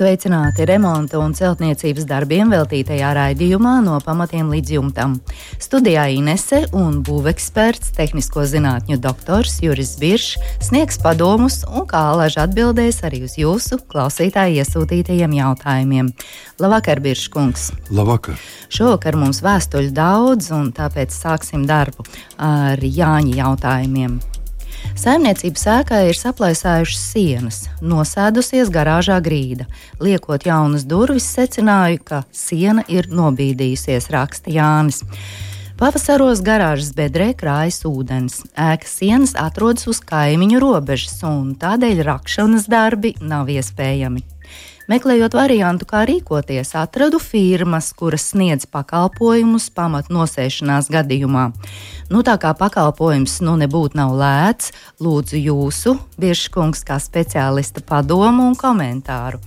Sveicināti remonta un celtniecības darbiem veltītajā raidījumā no pamatiem līdz jumtam. Studijā Inese un būveksperts, tehnisko zinātņu doktors Juris Biršs sniegs padomus un kā alaži atbildēs arī uz jūsu klausītāju iesūtītajiem jautājumiem. Labvakar, Birškungs! Labvakar! Šovakar mums vēstuļu daudz, un tāpēc sāksim darbu ar Jāņa jautājumiem. Saimniecības ēkā ir saplēsājušas sienas, nosēdusies garāžā grīda. Liekot jaunas durvis, secināju, ka siena ir nobīdījusies, raksta Jānis. Pavasaros garāžas bedrē krājas ūdens. Ēkas sienas atrodas uz kaimiņu robežas, un tādēļ rakšanas darbi nav iespējami. Meklējot variantu, kā rīkoties, atradu firmas, kuras sniedz pakalpojumus pamatnosēšanās gadījumā. Nu, tā kā pakalpojums nu nebūtu nav lēts, lūdzu jūsu, Biržkungs, kā speciālista padomu un komentāru.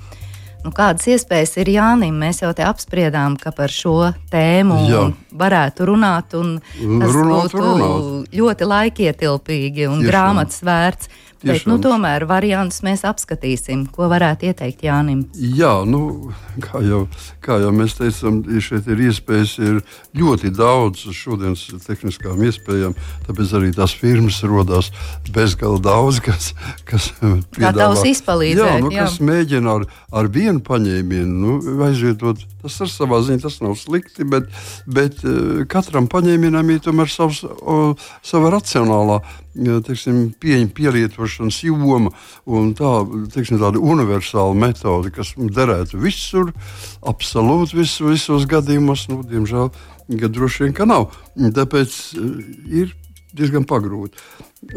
Nu, kādas iespējas ir Jānim? Mēs jau te apspriedām, ka par šo tēmu Jā. varētu runāt, un tas runāt, būtu runāt. ļoti laikietilpīgi un Tieši grāmatas vērts. Bet, nu, tomēr variantus mēs apskatīsim, ko varētu ieteikt Jānim. Jā, nu, kā, jau, kā jau mēs teicām, šeit ir iespējas ir ļoti daudz šodienas tehniskām iespējām, tāpēc arī tās firmas rodās bezgalīgi daudz, kas, kas piedāvā izpalīdzēt. Jā, nu, jā. kas mēģina ar, ar vienu paņēmienu nu, aizvietot. Tas ar savā ziņā tas nav slikti, bet, bet eh, katram paņēmienam ir tomēr savs, o, sava racionālā teiksim, pieņem pielietošanas joma un tā, teiksim, tāda universāla metode, kas derētu visur, absolūti vis, visos gadījumos, nu, diemžēl, droši vien, ka nav. Tāpēc ir diezgan pagrūti.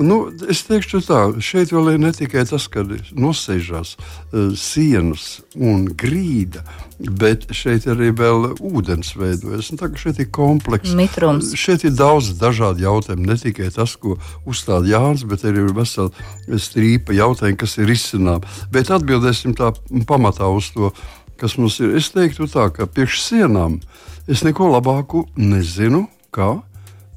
Nu, es teikšu, tā, šeit vēl ir ne tikai tas, ka nosēžās uh, sienas un grīda, bet šeit arī vēl ūdens veidojas. Tā, šeit ir komplekss. Mitrums. Šeit ir daudz dažādu jautājumu. Ne tikai tas, ko uzstāda Jānis, bet arī vesela strīpa jautājumu, kas ir izcināmi. Bet atbildēsim tā pamatā uz to, kas mums ir. Es teiktu tā, ka priekš sienām es neko labāku nezinu, kā,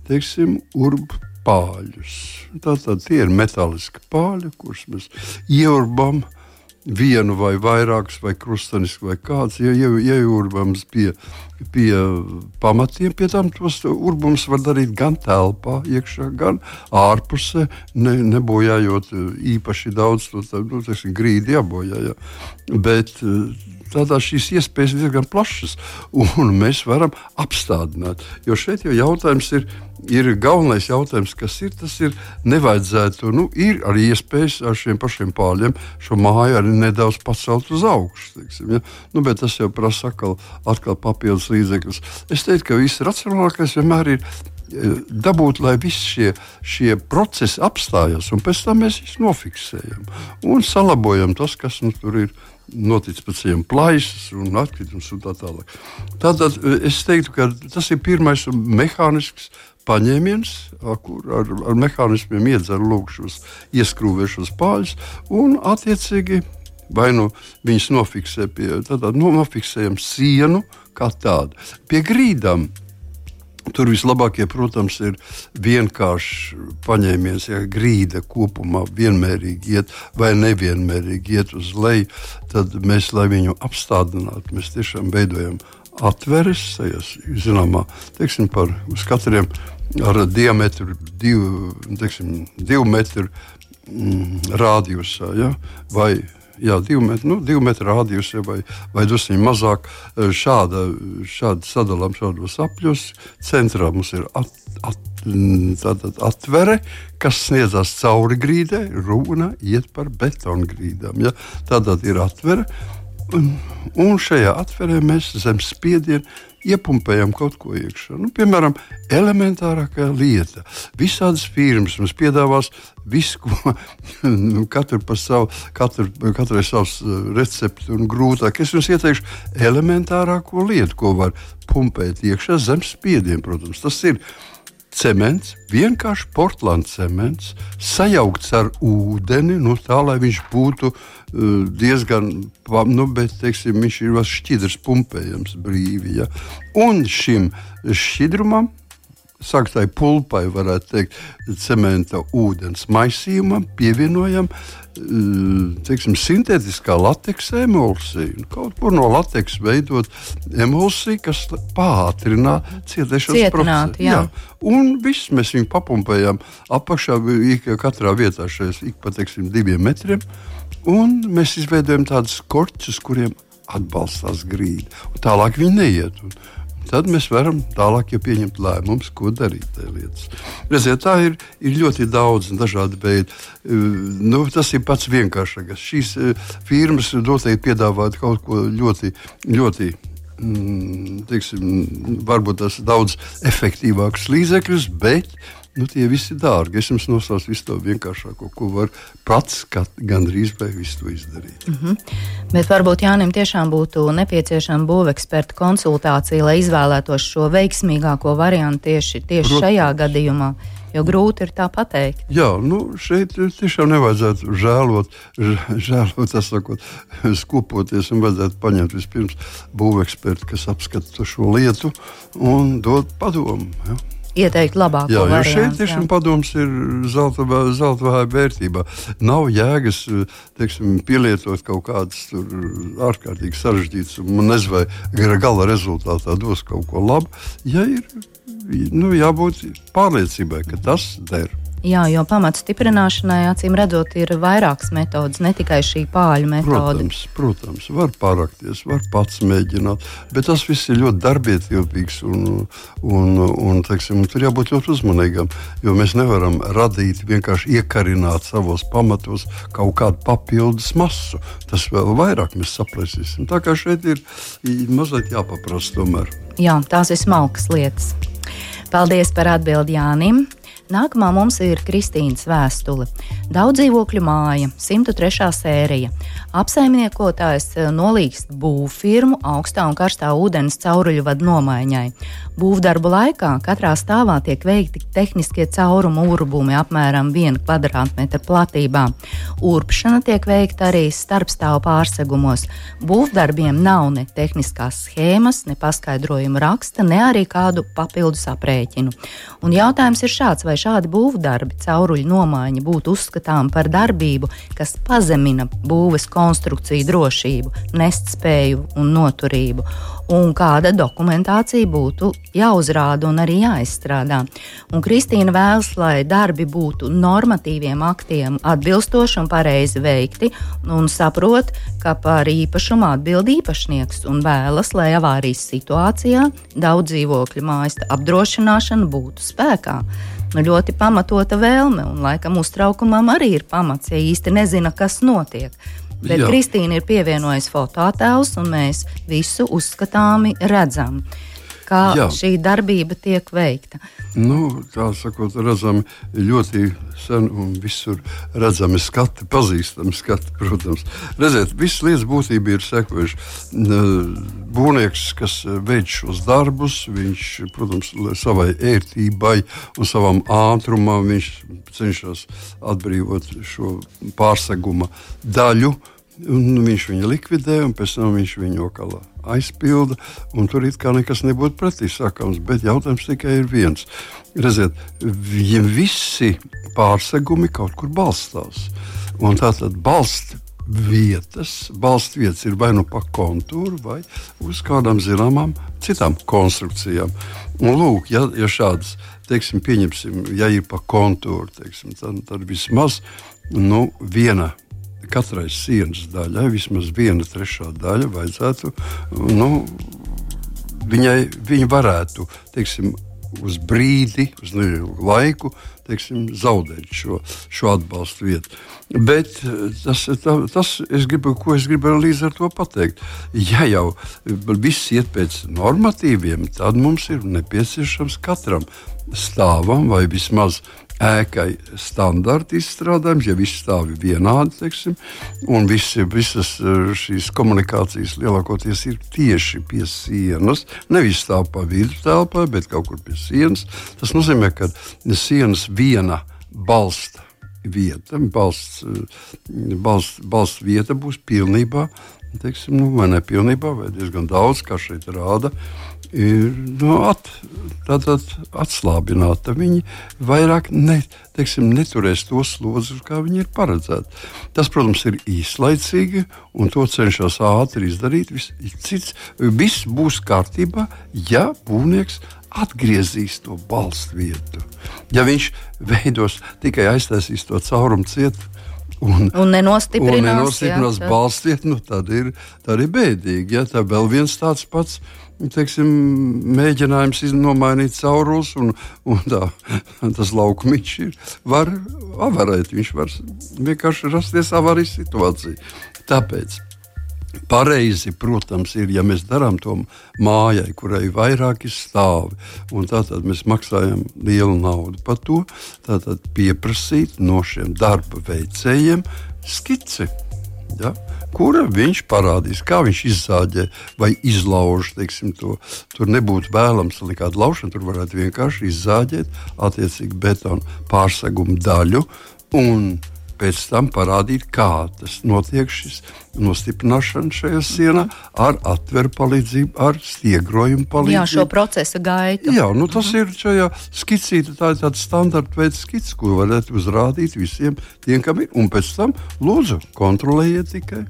teiksim, urbu pāļus. Tātad tie ir metāliski pāļi, kurus mēs ieurbam vienu vai vairākus, vai krustanisku, vai kāds ieurbams pie, pie pamatiem. Pie tam tos urbums var darīt gan telpā, iekšā, gan ārpusē, ne, nebojājot īpaši daudz to nu, teiksim, grīdi jābojā. Ja. Bet tādā šīs iespējas diezgan plašas, un mēs varam apstādināt. Jo šeit jau jautājums ir, ir galvenais jautājums, kas ir. Tas ir nevajadzētu, nu, ir arī iespējas ar šiem pašiem pāļiem šo māju arī nedaudz pacelt uz augšu. Teiksim, ja? nu, bet tas jau prasa atkal, atkal papildus līdzekļus. Es teiktu, ka viss racionālākais vienmēr ir eh, dabūt, lai visi šie, šie procesi apstājas, un pēc tam mēs viņus nofiksējam un salabojam tas, kas nu, tur ir noticis pēc tam plaisas un atkritums un tā tālāk. Tātad eh, es teiktu, ka tas ir pirmais mehānisks paņēmiens, ar, ar, ar mehānismiem iedzer šos ieskrūvēšos pāļus un attiecīgi vai nu viņus nofiksē pie tāda nu, nofiksējam sienu kā tādu. Pie grīdām Tur vislabākie, protams, ir vienkāršs paņēmiens, ja grīda kopumā vienmērīgi iet vai nevienmērīgi iet uz leju. Tad mēs, lai viņu apstādinātu, mēs tiešām veidojam atveres, zināmā, teiksim, par katriem ar diametru divu, teiksim, divu metru mm, rādījusā, ja? vai jā, divu metru, nu, divu metru rādījus vai, vai drusku mazāk. Eh, šāda, šāda sadalām šādos apļos. Centrā mums ir at, at, tātad atvere, kas sniedzas cauri grīdai. Runa iet par betonu grīdām. Ja? Tātad ir atvere. Un šajā atverē mēs zem spiediena iepumpējam kaut ko iekšā. Nu, piemēram, elementārākā lieta. Visādas firmas mums piedāvās visu, ko nu, katru par savu, katru, katrai savs uh, recepti un grūtāk. Es jums ieteikšu elementārāko lietu, ko var pumpēt iekšā zem spiediena. Protams, tas ir cements, vienkārši porcelāna cements, sajaukts ar ūdeni, nu, tā lai viņš būtu uh, diezgan, nu, bet, teiksim, viņš ir šķidrs, pumpējams brīvi. Ja? Un šim šķidrumam saktai pulpai, varētu teikt, cementa ūdens maisījumam pievienojam eh, teiksim, sintētiskā lateksa emulsiju. Kaut kur no lateksa veidot emulsiju, kas pātrina cietēšanas procesu. Jā. Jā. Un viss mēs viņu papumpējam apakšā, katrā vietā šajos ik pa teiksim, diviem metriem. Un mēs izveidojam tādus korķus, kuriem atbalstās grīda. Tālāk viņi neiet. Un, tad mēs varam tālāk jau pieņemt lēmumus, ko darīt. Redziet, tā ir, ir ļoti daudz dažādu veidu. Nu, tas ir pats vienkāršākais. Šīs firmas noteikti piedāvā kaut ko ļoti, ļoti mm, teiksim, varbūt tas daudz efektīvāks līdzekļus, bet nu, tie visi ir dārgi. Es jums nosaucu visu to vienkāršāko, ko var pats gandrīz vai visu to izdarīt. Mm -hmm. Bet varbūt Jānim tiešām būtu nepieciešama būveksperta konsultācija, lai izvēlētos šo veiksmīgāko variantu tieši, tieši Prot... šajā gadījumā. Jo grūti ir tā pateikt. Jā, nu šeit tiešām nevajadzētu žēlot, žēlot sakot, skopoties. Vajadzētu paņemt vispirms būvekspertu, kas apskata šo lietu un dot padomu. Ja? Ieteikt labāko jā, variantu. Šeit tiešām padoms ir zelta, zelta vāja vērtībā. Nav jēgas teiksim, pielietot kaut kādas ārkārtīgi sarežģītas un nezinu, vai gala rezultātā dos kaut ko labu. Ja ir nu, jābūt pārliecībai, ka tas der. Jā, jo pamatu stiprināšanai, acīm redzot, ir vairākas metodas, ne tikai šī pāļu metode. Protams, protams var parakties, var pats mēģināt, bet tas viss ir ļoti darbietilpīgs un, un, un teiksim, tur jābūt ļoti uzmanīgam, jo mēs nevaram radīt, vienkārši iekarināt savos pamatos kaut kādu papildus masu. Tas vēl vairāk mēs saplēsīsim. Tā kā šeit ir mazliet jāpaprasa tomēr. Jā, tās ir smalkas lietas. Paldies par atbildi Jānim. Nākamā mums ir Kristīnas vēstule. Daudz dzīvokļu māja, 103. sērija. Apsaimniekotājs eh, nolīgst būvfirmu augstā un karstā ūdens cauruļu vadu nomaiņai. Būvdarbu laikā katrā stāvā tiek veikti tehniskie caurumu urbumi apmēram 1 km platībā. Urpšana tiek veikta arī starpstāvu pārsegumos. Būvdarbiem nav ne tehniskās schēmas, ne paskaidrojuma raksta, ne arī kādu papildus aprēķinu. Un jautājums ir šāds, vai šādi būvdarbi, cauruļu nomaiņa būtu uzskatām par darbību, kas pazemina būves konstrukciju drošību, nestspēju un noturību, un kāda dokumentācija būtu jāuzrāda un arī jāizstrādā. Un Kristīna vēlas, lai darbi būtu normatīviem aktiem atbilstoši un pareizi veikti, un saprot, ka par īpašumu atbild īpašnieks, un vēlas, lai avārijas situācijā daudz dzīvokļu mājas apdrošināšana būtu spēkā ļoti pamatota vēlme, un laikam uztraukumam arī ir pamats, ja īsti nezina, kas notiek. Bet Jā. Kristīna ir pievienojusi fototēlus, un mēs visu uzskatāmi redzam kā Jā. šī darbība tiek veikta. Nu, tā sakot, redzami ļoti sen un visur redzami skati, pazīstami skati, protams. Redziet, visas lietas būtība ir sekojuši. Būvnieks, kas veic šos darbus, viņš, protams, savai ērtībai un savam ātrumam, viņš cenšas atbrīvot šo pārseguma daļu. Un viņš viņu likvidē, un pēc tam viņš viņu okalā aizpilda, tur it kā nekas nebūtu pretī sakāms. Bet jautājums tikai ir viens. Redziet, viņiem visi pārsegumi kaut kur balstās. Un tā tad balsts vietas, balsts vietas ir vai nu pa kontūru, vai uz kādām zināmām citām konstrukcijām. Un lūk, ja, ja šādas, teiksim, pieņemsim, ja ir pa kontūru, teiksim, tad, tad vismaz nu, viena katrai sienas daļai vismaz viena trešā daļa vajadzētu, nu, viņai viņa varētu, teiksim, uz brīdi, uz neilgu laiku, teiksim, zaudēt šo, šo atbalstu vietu. Bet tas, tā, tas es gribu, ko es gribu līdz ar to pateikt. Ja jau viss iet pēc normatīviem, tad mums ir nepieciešams katram stāvam vai vismaz ēkai standarta izstrādājums, ja viss stāv vienādi, teiksim, un visi, visas eh, šīs komunikācijas lielākoties ir tieši pie sienas. Nevis stāv pa vidu telpai, bet kaut kur pie sienas. Tas nozīmē, ka sienas viena balsta vieta, balsts, eh, balsts, balsts vieta būs pilnībā, teiksim, nu, vai ne pilnībā, vai diezgan daudz, kā šeit rāda. Ir nu, at, tātad atslābināta. Viņi vairāk ne, teiksim, neturēs to slodzi, kā viņi ir paredzēti. Tas, protams, ir īslaicīgi, un to cenšas ātri izdarīt. Viss, cits, viss būs kārtībā, ja būvnieks atgriezīs to balstu vietu. Ja viņš veidos tikai aiztaisīs to caurumu cietu, Un, un nenostiprinās, un nenostiprinās balstiet, nu, tad, ir, tad ir bēdīgi. Ja? Tā vēl viens tāds pats teiksim, mēģinājums nomainīt caurules, un, un tā, tas laukumiņš ir, var avarēt. Viņš var vienkārši rasties avārijas situācija. Tāpēc pareizi, protams, ir, ja mēs darām to mājai, kurai ir vairāki stāvi, un tātad mēs maksājam lielu naudu par to, tad pieprasīt no šiem darba veicējiem skici. Ja? kura viņš parādīs, kā viņš izzāģē vai izlauž. Teiksim, to. Tur nebūtu vēlams nekāda laušana, tur varētu vienkārši izzāģēt attiecīgi betona pārsegumu daļu. Un pēc tam parādīt, kā tas notiek, šis nostiprināšana šajā sienā ar atveru palīdzību, ar stiegrojumu palīdzību. Jā, šo procesa gaitu. Jā, nu, tas mhm. ir šajā skicīte, tā ir tāds standarta veids skicis, ko varētu uzrādīt visiem tiem, kam ir. Un pēc tam lūdzu kontrolējiet tikai.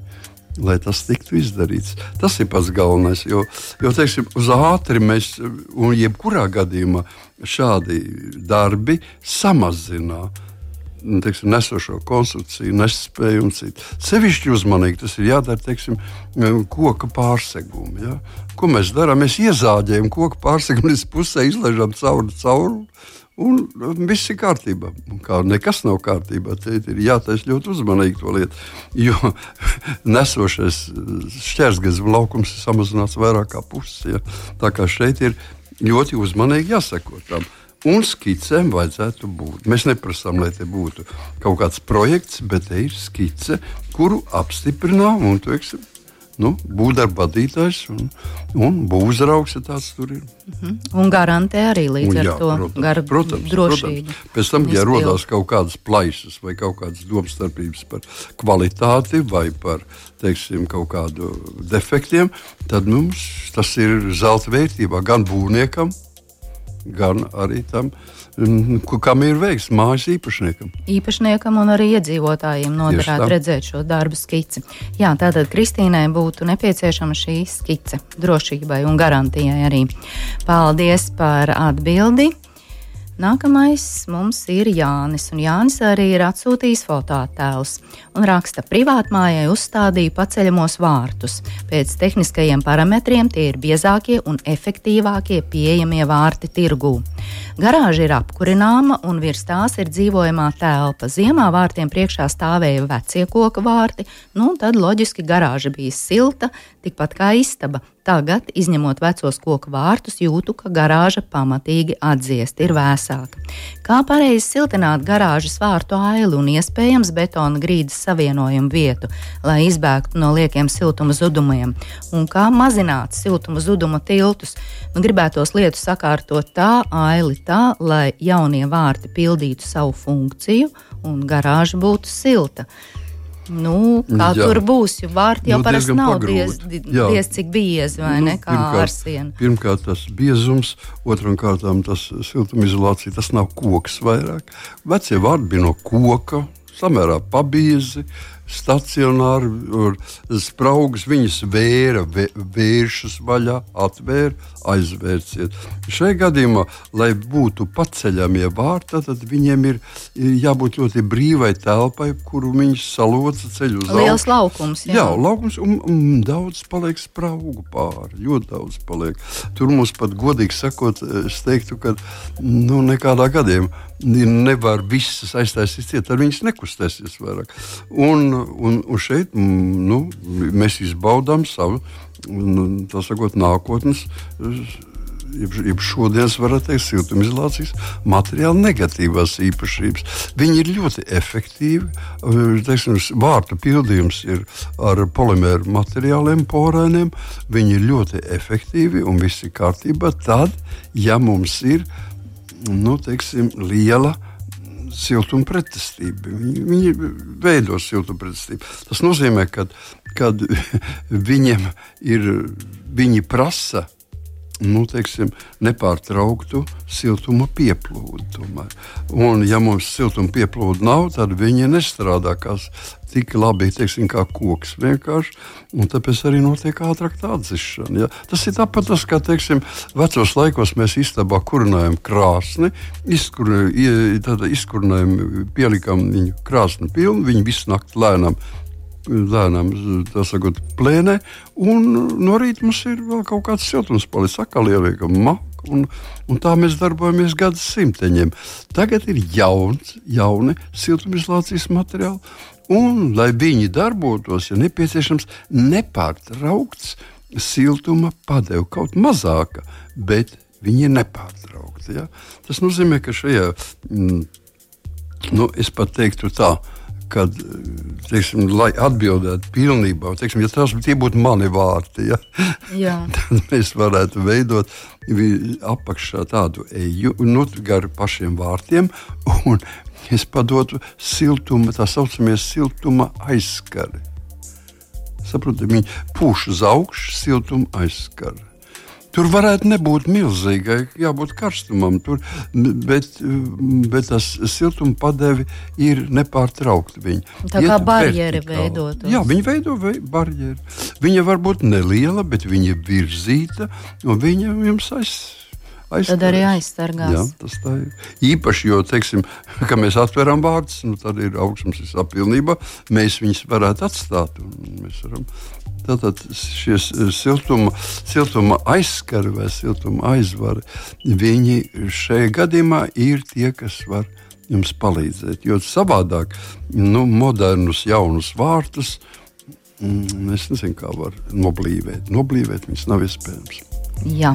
Lai tas tiktu izdarīts. Tas ir pats galvenais. Jo, jo teiksim, uz ātri mēs, un jebkurā gadījumā, šādi darbi samazina Nu, teiksim, nesošo konstrukciju, nespēju un citu. Sevišķi uzmanīgi tas ir jādara teiksim, koka pārsegumi. Ja? Ko mēs darām? Mēs iezāģējam koku pārsegumu līdz pusē, izlaižam cauri cauri. Un viss ir kārtībā. Kā nekas nav kārtībā. Te ir jātaisa ļoti uzmanīgi to lietu. Jo nesošais šķērsgazs laukums ir samazināts vairāk kā pusi. Ja? Tā kā šeit ir ļoti uzmanīgi jāseko tam. Un skicēm vajadzētu būt. Mēs neprasām, lai te būtu kaut kāds projekts, bet te ir skice, kuru apstiprinām. Un, teiksim, nu, būvdarba vadītājs un, un būvzraugs, ja tāds tur ir. Uh mhm. -huh. Un garantē arī līdz un, jā, ar to protams, gar, protams, drošību. Protams. Pēc tam, ja rodās kaut kādas plaisas vai kaut kādas domstarpības par kvalitāti vai par teiksim, kaut kādu defektiem, tad mums tas ir zelta vērtībā gan būvniekam, gan arī tam, mm, kam ir veiks mājas īpašniekam. Īpašniekam un arī iedzīvotājiem noderētu redzēt šo darbu skici. Jā, tātad Kristīnai būtu nepieciešama šī skice drošībai un garantijai arī. Paldies par atbildi! Nākamais mums ir Jānis, un Jānis arī ir atsūtījis fototēlus un raksta, ka privātmājai uzstādīja paceļamos vārtus. Pēc tehniskajiem parametriem tie ir biezākie un efektīvākie pieejamie vārti tirgū. Garāža ir apkurināma un virs tās ir dzīvojamā telpa. Ziemā vārtiem priekšā stāvēja vecie koku vārti, nu tad loģiski garāža bija silta, tikpat kā istaba. Tagad, izņemot vecos koku vārtus, jūtu, ka garāža pamatīgi atdziest, ir vēsāka. Kā pareizi siltināt garāžas vārtu aili un iespējams betona grīdas savienojumu vietu, lai izbēgtu no liekiem siltuma zudumiem, un kā mazināt siltuma zuduma tiltus. Nu, gribētos lietu sakārtot tā aili tā, lai jaunie vārti pildītu savu funkciju un garāža būtu silta. Nu, kā jā. tur būs, jo vārti jau nu, parasti nav diez, diez cik biezi vai nu, ne kā ar sienu. Pirmkārt, tas biezums, otram kārtām tas siltumizolācija, tas nav koks vairāk. Vecie vārdi bija no koka, samērā pabiezi, stacionāri, spraugas viņas vēra, vēršas vaļā, atvēra, aizvērsiet. Šajā gadījumā, lai būtu paceļamie vārti, tad viņiem ir jābūt ļoti brīvai telpai, kuru viņi saloca ceļu uz augšu. Liels laukums. Jā, jā laukums un, un daudz paliek spraugu pāri, ļoti daudz paliek. Tur mums pat godīgi sakot, es teiktu, ka nu, nekādā gadījumā nevar visas aiztaisīt ciet, tad viņas nekustēsies vairāk. Un, un, un šeit nu, mēs izbaudām savu, nu, tā sakot, nākotnes jeb šodienas, varētu teikt, siltumizolācijas materiāla negatīvās īpašības. Viņi ir ļoti efektīvi. Teiksim, vārtu pildījums ir ar polimēru materiāliem, porēniem. Viņi ir ļoti efektīvi un viss ir kārtībā. Tad, ja mums ir nu, teiksim, liela siltuma pretestība. Viņi, viņi veido siltuma pretestību. Tas nozīmē, ka kad viņiem ir, viņi prasa nu, teiksim, nepārtrauktu siltuma pieplūdu. Un, ja mums siltuma pieplūda nav, tad viņi nestrādā tik labi teiksim, kā koks. Vienkārši. Un tāpēc arī notiek ātrāk tā atzīšana. Ja? Tas ir tāpat, tas, kā teiksim, vecos laikos mēs istabā kurinājām krāsni, izkurinājām, pielikām viņu krāsni pilnu, viņi visu nakti lēnām lēnām sakot, plēnē, un no rīta mums ir vēl kaut kāds siltums palicis, atkal ieliekam maku. Un, un tā mēs darbojamies gadsimteņiem. Tagad ir jauns, jauni siltumizolācijas materiāli, un, lai viņi darbotos, ja nepieciešams nepārtraukts siltuma padeve, kaut mazāka, bet viņi ir nepārtraukti. Ja? Tas nozīmē, ka šajā, mm, nu, es pat teiktu tā, kad, teiksim, lai atbildētu pilnībā, teiksim, ja tas būtu mani vārti, ja, tad mēs varētu veidot apakšā tādu eju nu, gar pašiem vārtiem. Es padotu siltuma, tā saucamie siltuma aizskari. Saprotiet, viņi pūš uz augšu, siltuma aizskari. Tur varētu nebūt milzīgai, jābūt karstumam, tur, bet, bet tas siltuma padevi ir nepārtraukti. Viņi Tā kā barjeri veidot. Jā, viņi veido vei, barjeri. Viņa var būt neliela, bet viņa ir virzīta un viņa jums aizsākt. Aizstāvēs. Tad arī aizsargās. Jā, tas tā ir. Īpaši, jo, teiksim, kad mēs atveram vārdus, nu, tad ir augstums visā pilnībā. Mēs viņus varētu atstāt. Mēs varam Tātad šie siltuma, siltuma aizskari vai siltuma aizvari, viņi šajā gadījumā ir tie, kas var jums palīdzēt. Jo savādāk, nu, modernus, jaunus vārtus, mm, es nezinu, kā var noblīvēt. Noblīvēt viņus nav iespējams. Jā.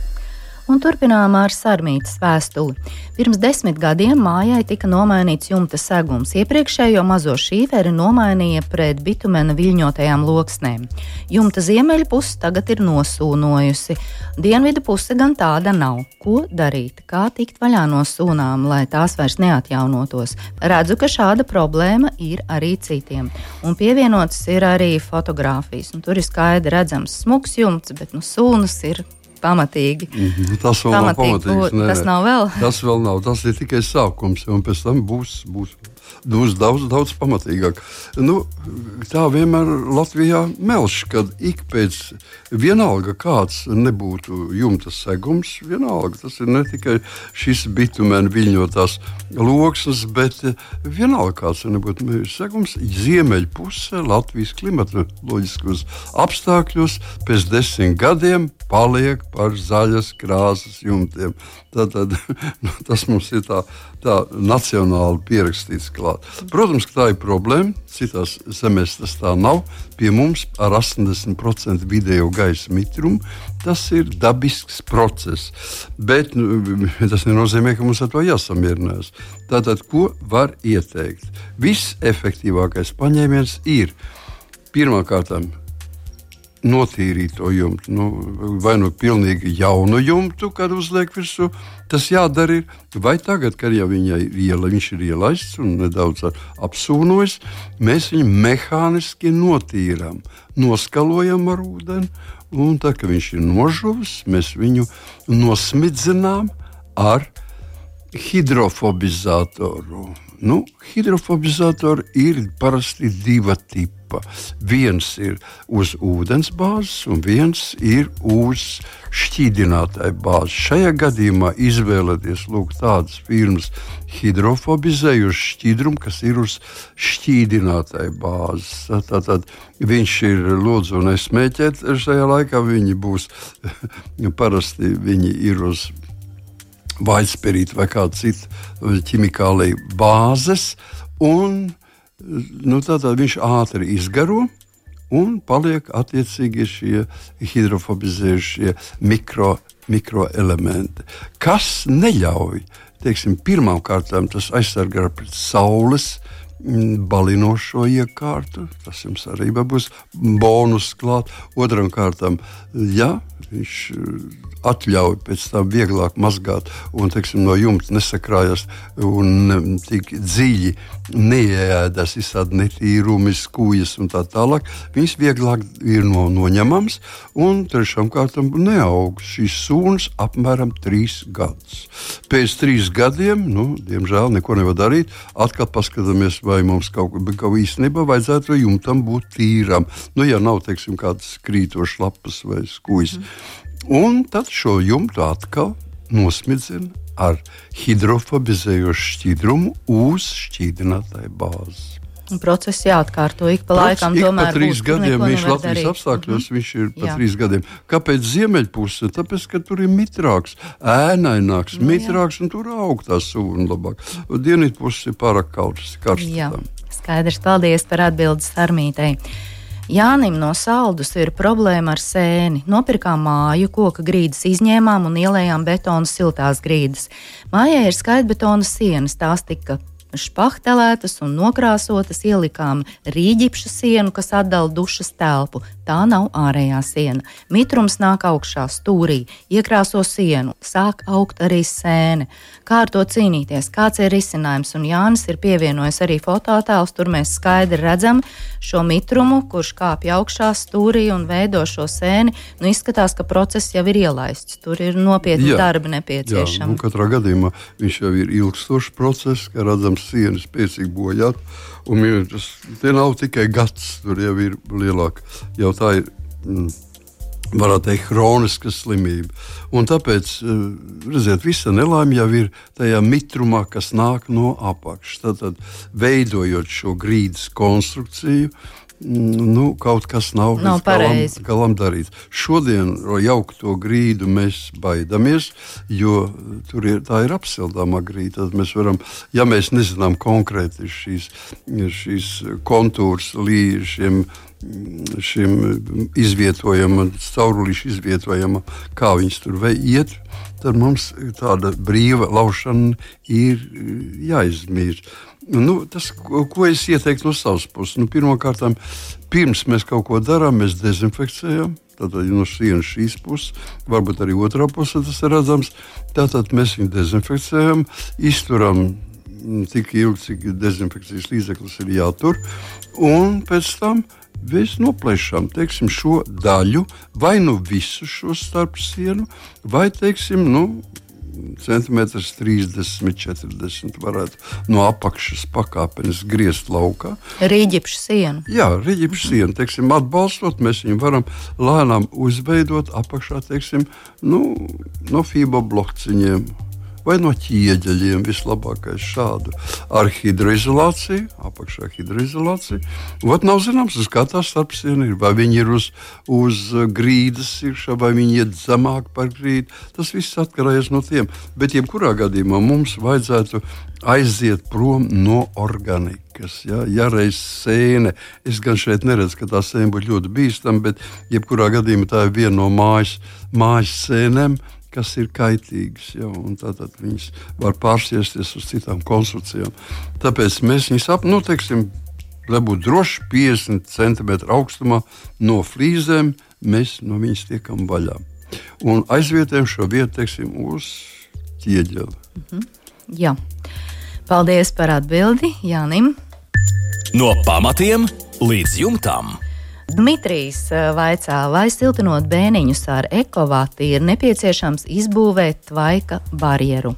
Un turpinām ar sarmītas vēstuli. Pirms desmit gadiem mājai tika nomainīts jumta segums. Iepriekšējo mazo šīferi nomainīja pret bitumena viļņotajām loksnēm. Jumta ziemeļa puse tagad ir nosūnojusi. Dienvidu puse gan tāda nav. Ko darīt? Kā tikt vaļā no sūnām, lai tās vairs neatjaunotos? Redzu, ka šāda problēma ir arī citiem. Un pievienotas ir arī fotografijas. Un tur ir skaidri redzams smuks jumts, bet nu, sūnas ir pamatīgi. -hmm. Tas vēl pamatīgi, nav pamatīgs. Tas nav vēl. Tas vēl nav. Tas ir tikai sākums, un pēc tam būs. būs būs daudz, daudz pamatīgāk. Nu, tā vienmēr Latvijā melš, kad ik pēc vienalga kāds nebūtu jumta segums, vienalga tas ir ne tikai šis bitumēna viļņotās loksnes, bet vienalga kāds nebūtu segums, ziemeļpuse Latvijas klimatoloģiskos apstākļos pēc desmit gadiem paliek par zaļas krāsas jumtiem. Tad, tad, nu, tas mums ir tā, tā nacionāli pierakstīts klāt. Protams, ka tā ir problēma. Citās zemēs tas tā nav. Pie mums ar 80% vidējo gaisa mitrumu tas ir dabisks process. Bet nu, tas nenozīmē, ka mums ar to jāsamierinās. Tātad, ko var ieteikt? Viss efektīvākais paņēmiens ir pirmkārt notīrīt to jumtu. Nu, vai nu pilnīgi jaunu jumtu, kad uzliek virsū, tas jādara. Ir. Vai tagad, kad jau iela, viņš ir ielaists un nedaudz apsūnojis, mēs viņu mehāniski notīrām, noskalojam ar ūdeni. Un tā kā viņš ir nožuvis, mēs viņu nosmidzinām ar hidrofobizatoru. Nu, hidrofobizatori ir parasti divi tipi tipa. Viens ir uz ūdens bāzes, un viens ir uz šķīdinātāju bāzes. Šajā gadījumā izvēlēties lūk, tādas firmas hidrofobizējuši šķidrumu, kas ir uz šķīdinātāju bāzes. Tātad viņš ir lūdzu nesmēķēt šajā laikā, viņi būs parasti viņi ir uz vaļspērīta vai kāda cita ķimikālija bāzes, un nu, tādā viņš ātri izgaro. Un paliek attiecīgi šie hidrofobizējušie mikro, mikroelementi, kas neļauj, teiksim, pirmām kārtām tas aizsargā pret saules mm, balinošo iekārtu. Tas jums arī būs bonus klāt. Otram kārtam, ja viņš atļauj pēc tam vieglāk mazgāt un teiksim, no jumta nesakrājas un tik dziļi neieēdas visādi netīrumi, skūjas un tā tālāk. Viņas vieglāk ir no, noņemams un trešām kārtām neaug šīs sūnas apmēram trīs gadus. Pēc trīs gadiem, nu, diemžēl, neko nevar darīt. Atkal paskatāmies, vai mums kaut kā īstenībā vajadzētu jumtam būt tīram. Nu, ja nav, teiksim, kādas krītošas lapas vai skūjas. Mm. Un tad šo jumtu atkal nosmidzina ar hidrofobizējošu šķidrumu uz šķīdinātāju. Un process jāatkārto ik pa laikam. Ik pa trīs būs, gadiem viņš Latvijas darīt. apstākļos mm -hmm. viņš ir pa jā. trīs gadiem. Kāpēc ziemeļpuse? Tāpēc, ka tur ir mitrāks, ēnaināks, nu mitrāks un tur aug tā sūna labāk. Dienvidpuse ir pārāk karsts. Skaidrs, paldies par atbildi Sarmītei. Jānim no saldus ir problēma ar sēni. Nopirkām māju, koka grīdas izņēmām un ielējām betona siltās grīdas. Mājai ir skaitbetona sienas, tās tika špahtelētas un nokrāsotas, ielikām rīģipša sienu, kas atdala dušas telpu. Tā nav ārējā siena. Mitrums nāk augšā stūrī, iekrāso sienu, sāk augt arī sēne. Kā ar to cīnīties? Kāds ir risinājums? Un Jānis ir pievienojis arī fototēlus. Tur mēs skaidri redzam šo mitrumu, kurš kāpj augšā stūrī un veido šo sēni. Nu, izskatās, ka process jau ir ielaists. Tur ir nopietni darbi nepieciešami. Jā, nu, katrā gadījumā viņš jau ir ilgstošs process, kā redzams sienas spēcīgi bojāt. Un tas nav tikai gads, tur jau ir lielāka. Jau tā ir. Mm, varētu teikt, kroniska slimība. Un tāpēc, eh, redziet, visa nelaime jau ir tajā mitrumā, kas nāk no apakšas. Tad, veidojot šo grīdas konstrukciju, uh, nu, kaut kas nav, nav galam, galam darīts. Šodien jaukt to grīdu mēs baidamies, jo tur ir, ir apsildāmā grīda. Tad mēs varam, ja mēs nezinām konkrēti šīs, šīs kontūrs līdz šiem šim izvietojamam, caurulīšu izvietojamam, kā viņas tur iet, tad mums tāda brīva laušana ir jāizmirst. Nu, tas, ko es ieteiktu no savas puses, nu, pirmkārt, pirms mēs kaut ko darām, mēs dezinfekcijam. Tātad no sienas šīs puses, varbūt arī otrā pusē tas ir redzams. Tātad mēs viņu dezinfekcijam, izturam tik ilgi, cik dezinfekcijas līdzeklis ir jātur. Un pēc tam mēs noplēšam teiksim, šo daļu, vai nu visu šo starpsienu, vai teiksim, nu, centimetrs 30, 40 varētu no apakšas pakāpenes griezt laukā. Rīģipša siena. Jā, rīģipša siena, teiksim, atbalstot, mēs viņu varam lēnām uzveidot apakšā, teiksim, nu, no fiboblokciņiem vai no ķieģeļiem. Vislabākais šādu ar hidroizolāciju, apakšā hidroizolācija. Vat nav zināms, kā tā starpsiena ir. Vai viņi ir uz, uz grīdas iekšā, vai viņi iet zemāk par grīdu. Tas viss atkarīgs no tiem. Bet, jebkurā gadījumā, mums vajadzētu aiziet prom no organikas. Ja, ja reiz sēne, es gan šeit neredzu, ka tā sēne būtu ļoti bīstama, bet jebkurā gadījumā tā ir viena no mājas, mājas sēnēm kas ir kaitīgas. Ja, Tātad viņas var pārsiesties uz citām konstrukcijām. Tāpēc mēs viņus apnoteiksim, lai būtu droši 50 cm augstumā no flīzēm, mēs no viņas tiekam vaļā. Un aizvietojam šo vietu teiksim, uz ķieģeli. Mm -hmm. Jā. Paldies par atbildi Jānim. No pamatiem līdz jumtam. Dmitrijs eh, vaicā, vai siltinot bēniņus ar ekovāti ir nepieciešams izbūvēt tvaika barjeru.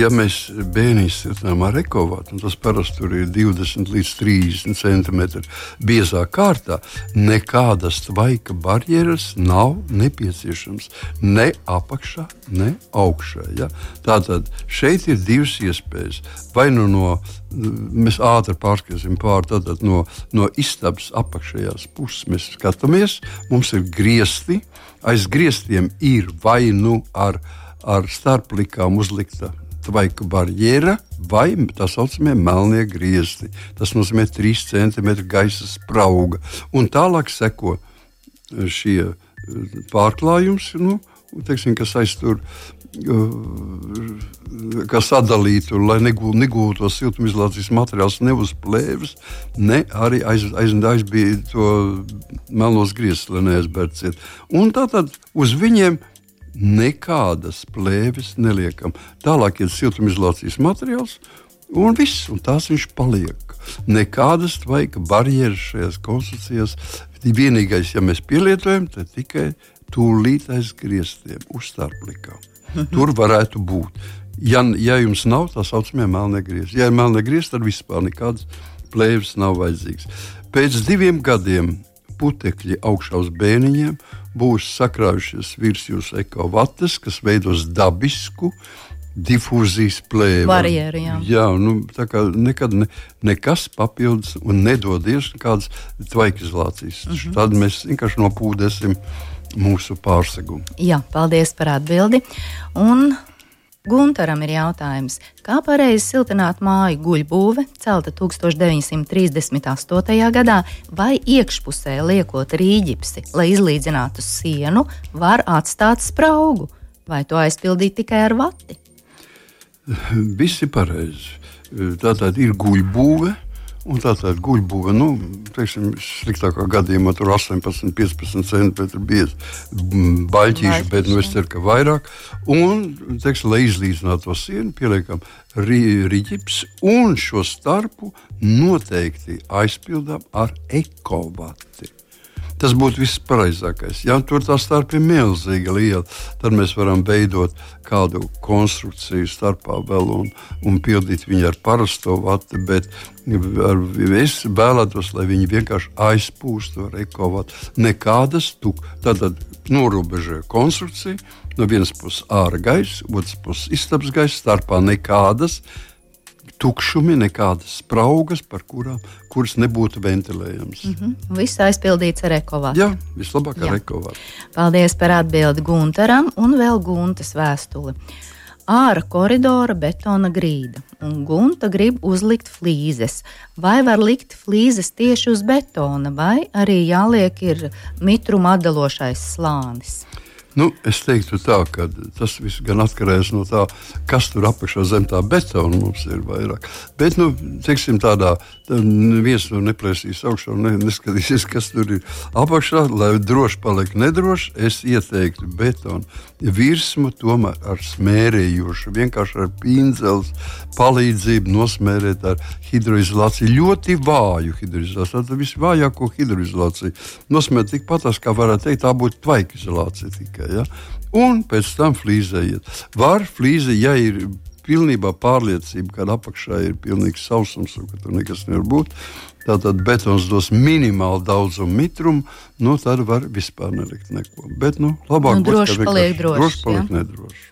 Ja mēs bērnus siltinām ar ekovātu, tas parasti ir 20 līdz 30 cm biezā kārtā, nekādas tvaika barjeras nav nepieciešams ne apakšā, ne augšā. Ja? Tātad šeit ir divas iespējas. Vai nu no mēs ātri pārskatīsim pāri. Tātad no, no istabas apakšējās puses mēs skatāmies. Mums ir griezti. Aiz grieztiem ir vai nu ar, ar starplikām uzlikta tvaika barjera vai tā saucamie melnie griezti. Tas nozīmē 3 cm gaisa sprauga. Un tālāk seko šie pārklājums, nu, teiksim, kas aiztur kā sadalītu, lai negūtu negū to siltumizolācijas materiālus ne uz plēves, ne arī aiz, aiz, aizbīja to melnos grieztus, lai neaizbērciet. Un tātad uz viņiem nekādas plēves neliekam. Tālāk ir siltumizolācijas materiāls, un viss, un tās viņš paliek. Nekādas tvaika barjeras šajās konstrukcijās. Vienīgais, ja mēs pielietojam, tad tikai tūlīt aiz grieztiem, uz starplikām. Tur varētu būt. Ja, ja jums nav tā saucamie melnie griezti, ja ir melnie griezti, tad vispār nekādas plēves nav vajadzīgas. Pēc diviem gadiem putekļi augšā uz bēniņiem būs sakrājušies virs jūsu ekovates, kas veidos dabisku difūzijas plēvi. Barjeri, jā. jā nu, tā kā nekad ne, nekas papildus un nedodies kādas tvaikizolācijas. Mm -hmm. Tad mēs vienkārši nopūdēsim mūsu pārsegumu. Jā, paldies par atbildi. Un Gunteram ir jautājums, kā pareizi siltināt māju guļbūve, celta 1938. gadā, vai iekšpusē liekot rīģipsi, lai izlīdzinātu sienu, var atstāt spraugu, vai to aizpildīt tikai ar vati? Visi pareizi. Tā tad ir guļbūve Un tā tad guļbuļbuļs, nu, teiksim, sliktākā gadījumā tur 18, 15 centimetri biezi baļķīši, bet nu, es ceru, ka vairāk. Un, teiksim, lai izlīdzinātu to sienu, pieliekam rīķips un šo starpu noteikti aizpildām ar ekovati. Tas būtu viss pareizākais. Ja tur tā starp ir milzīga liela, tad mēs varam veidot kādu konstrukciju starpā vēl un, un pildīt viņu ar parasto vati. Bet es vēlētos, lai viņi vienkārši aizpūstu ar ekovatu. Nekādas tukas. Tad norobežoja konstrukciju. No vienas puses ārā gaisa, otras puses istabas gaisa, starpā nekādas tukšumi, nekādas spraugas, kurām, kuras nebūtu ventilējamas. Mm -hmm. Viss aizpildīts ar ekovātu. Jā, vislabāk ar ekovātu. Paldies par atbildi Gunteram un vēl Guntas vēstuli. Ārā koridora betona grīda, un gunta grib uzlikt flīzes. Vai var likt flīzes tieši uz betona, vai arī jāliek ir mitruma atdalošais slānis? Nu, es teiktu, tā, ka tas viss gan atkarīgs no tā, kas tur apakšā zem tā betona mums ir vairāk. Bet, nu, teiksim, tādā viens no neplēsīs augšā ne, neskatīsies, kas tur ir apakšā, lai droši paliek nedroši. Es ieteiktu betonu virsmu tomēr ar smērējošu, vienkārši ar pīnzeles palīdzību nosmērēt ar hidroizolāciju. Ļoti vāju hidroizolāciju, tad visvājāko hidroizolāciju. Nosmērēt tikpat, kā varētu teikt, tā būtu tvaika izolācija tikai. Ja? Un pēc tam flīzējiet. Var flīze, ja ir pilnībā pārliecība, ka apakšā ir pilnīgs sausums un ka tur nekas nevar būt. Tātad betons dos minimālu daudzumu mitrumu, nu tad var vispār nelikt neko. Bet, nu, labāk nu, droši būt, paliek droši. Droši paliek ja? nedroši.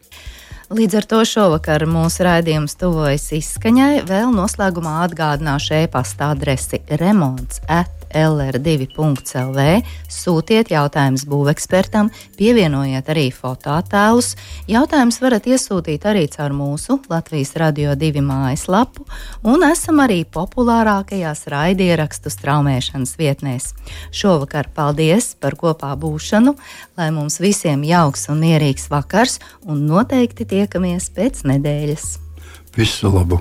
Līdz ar to šovakar mūsu raidījums tuvojas izskaņai. Vēl noslēgumā atgādināšu e-pasta adresi remonds. At lr2.lv, sūtiet jautājumus būvekspertam, pievienojiet arī fotoattēlus. Jautājumus varat iesūtīt arī caur mūsu Latvijas Radio 2 mājaslapu, un esam arī populārākajās raidierakstu straumēšanas vietnēs. Šovakar paldies par kopā būšanu, lai mums visiem jauks un mierīgs vakars, un noteikti tiekamies pēc nedēļas. Visu labu!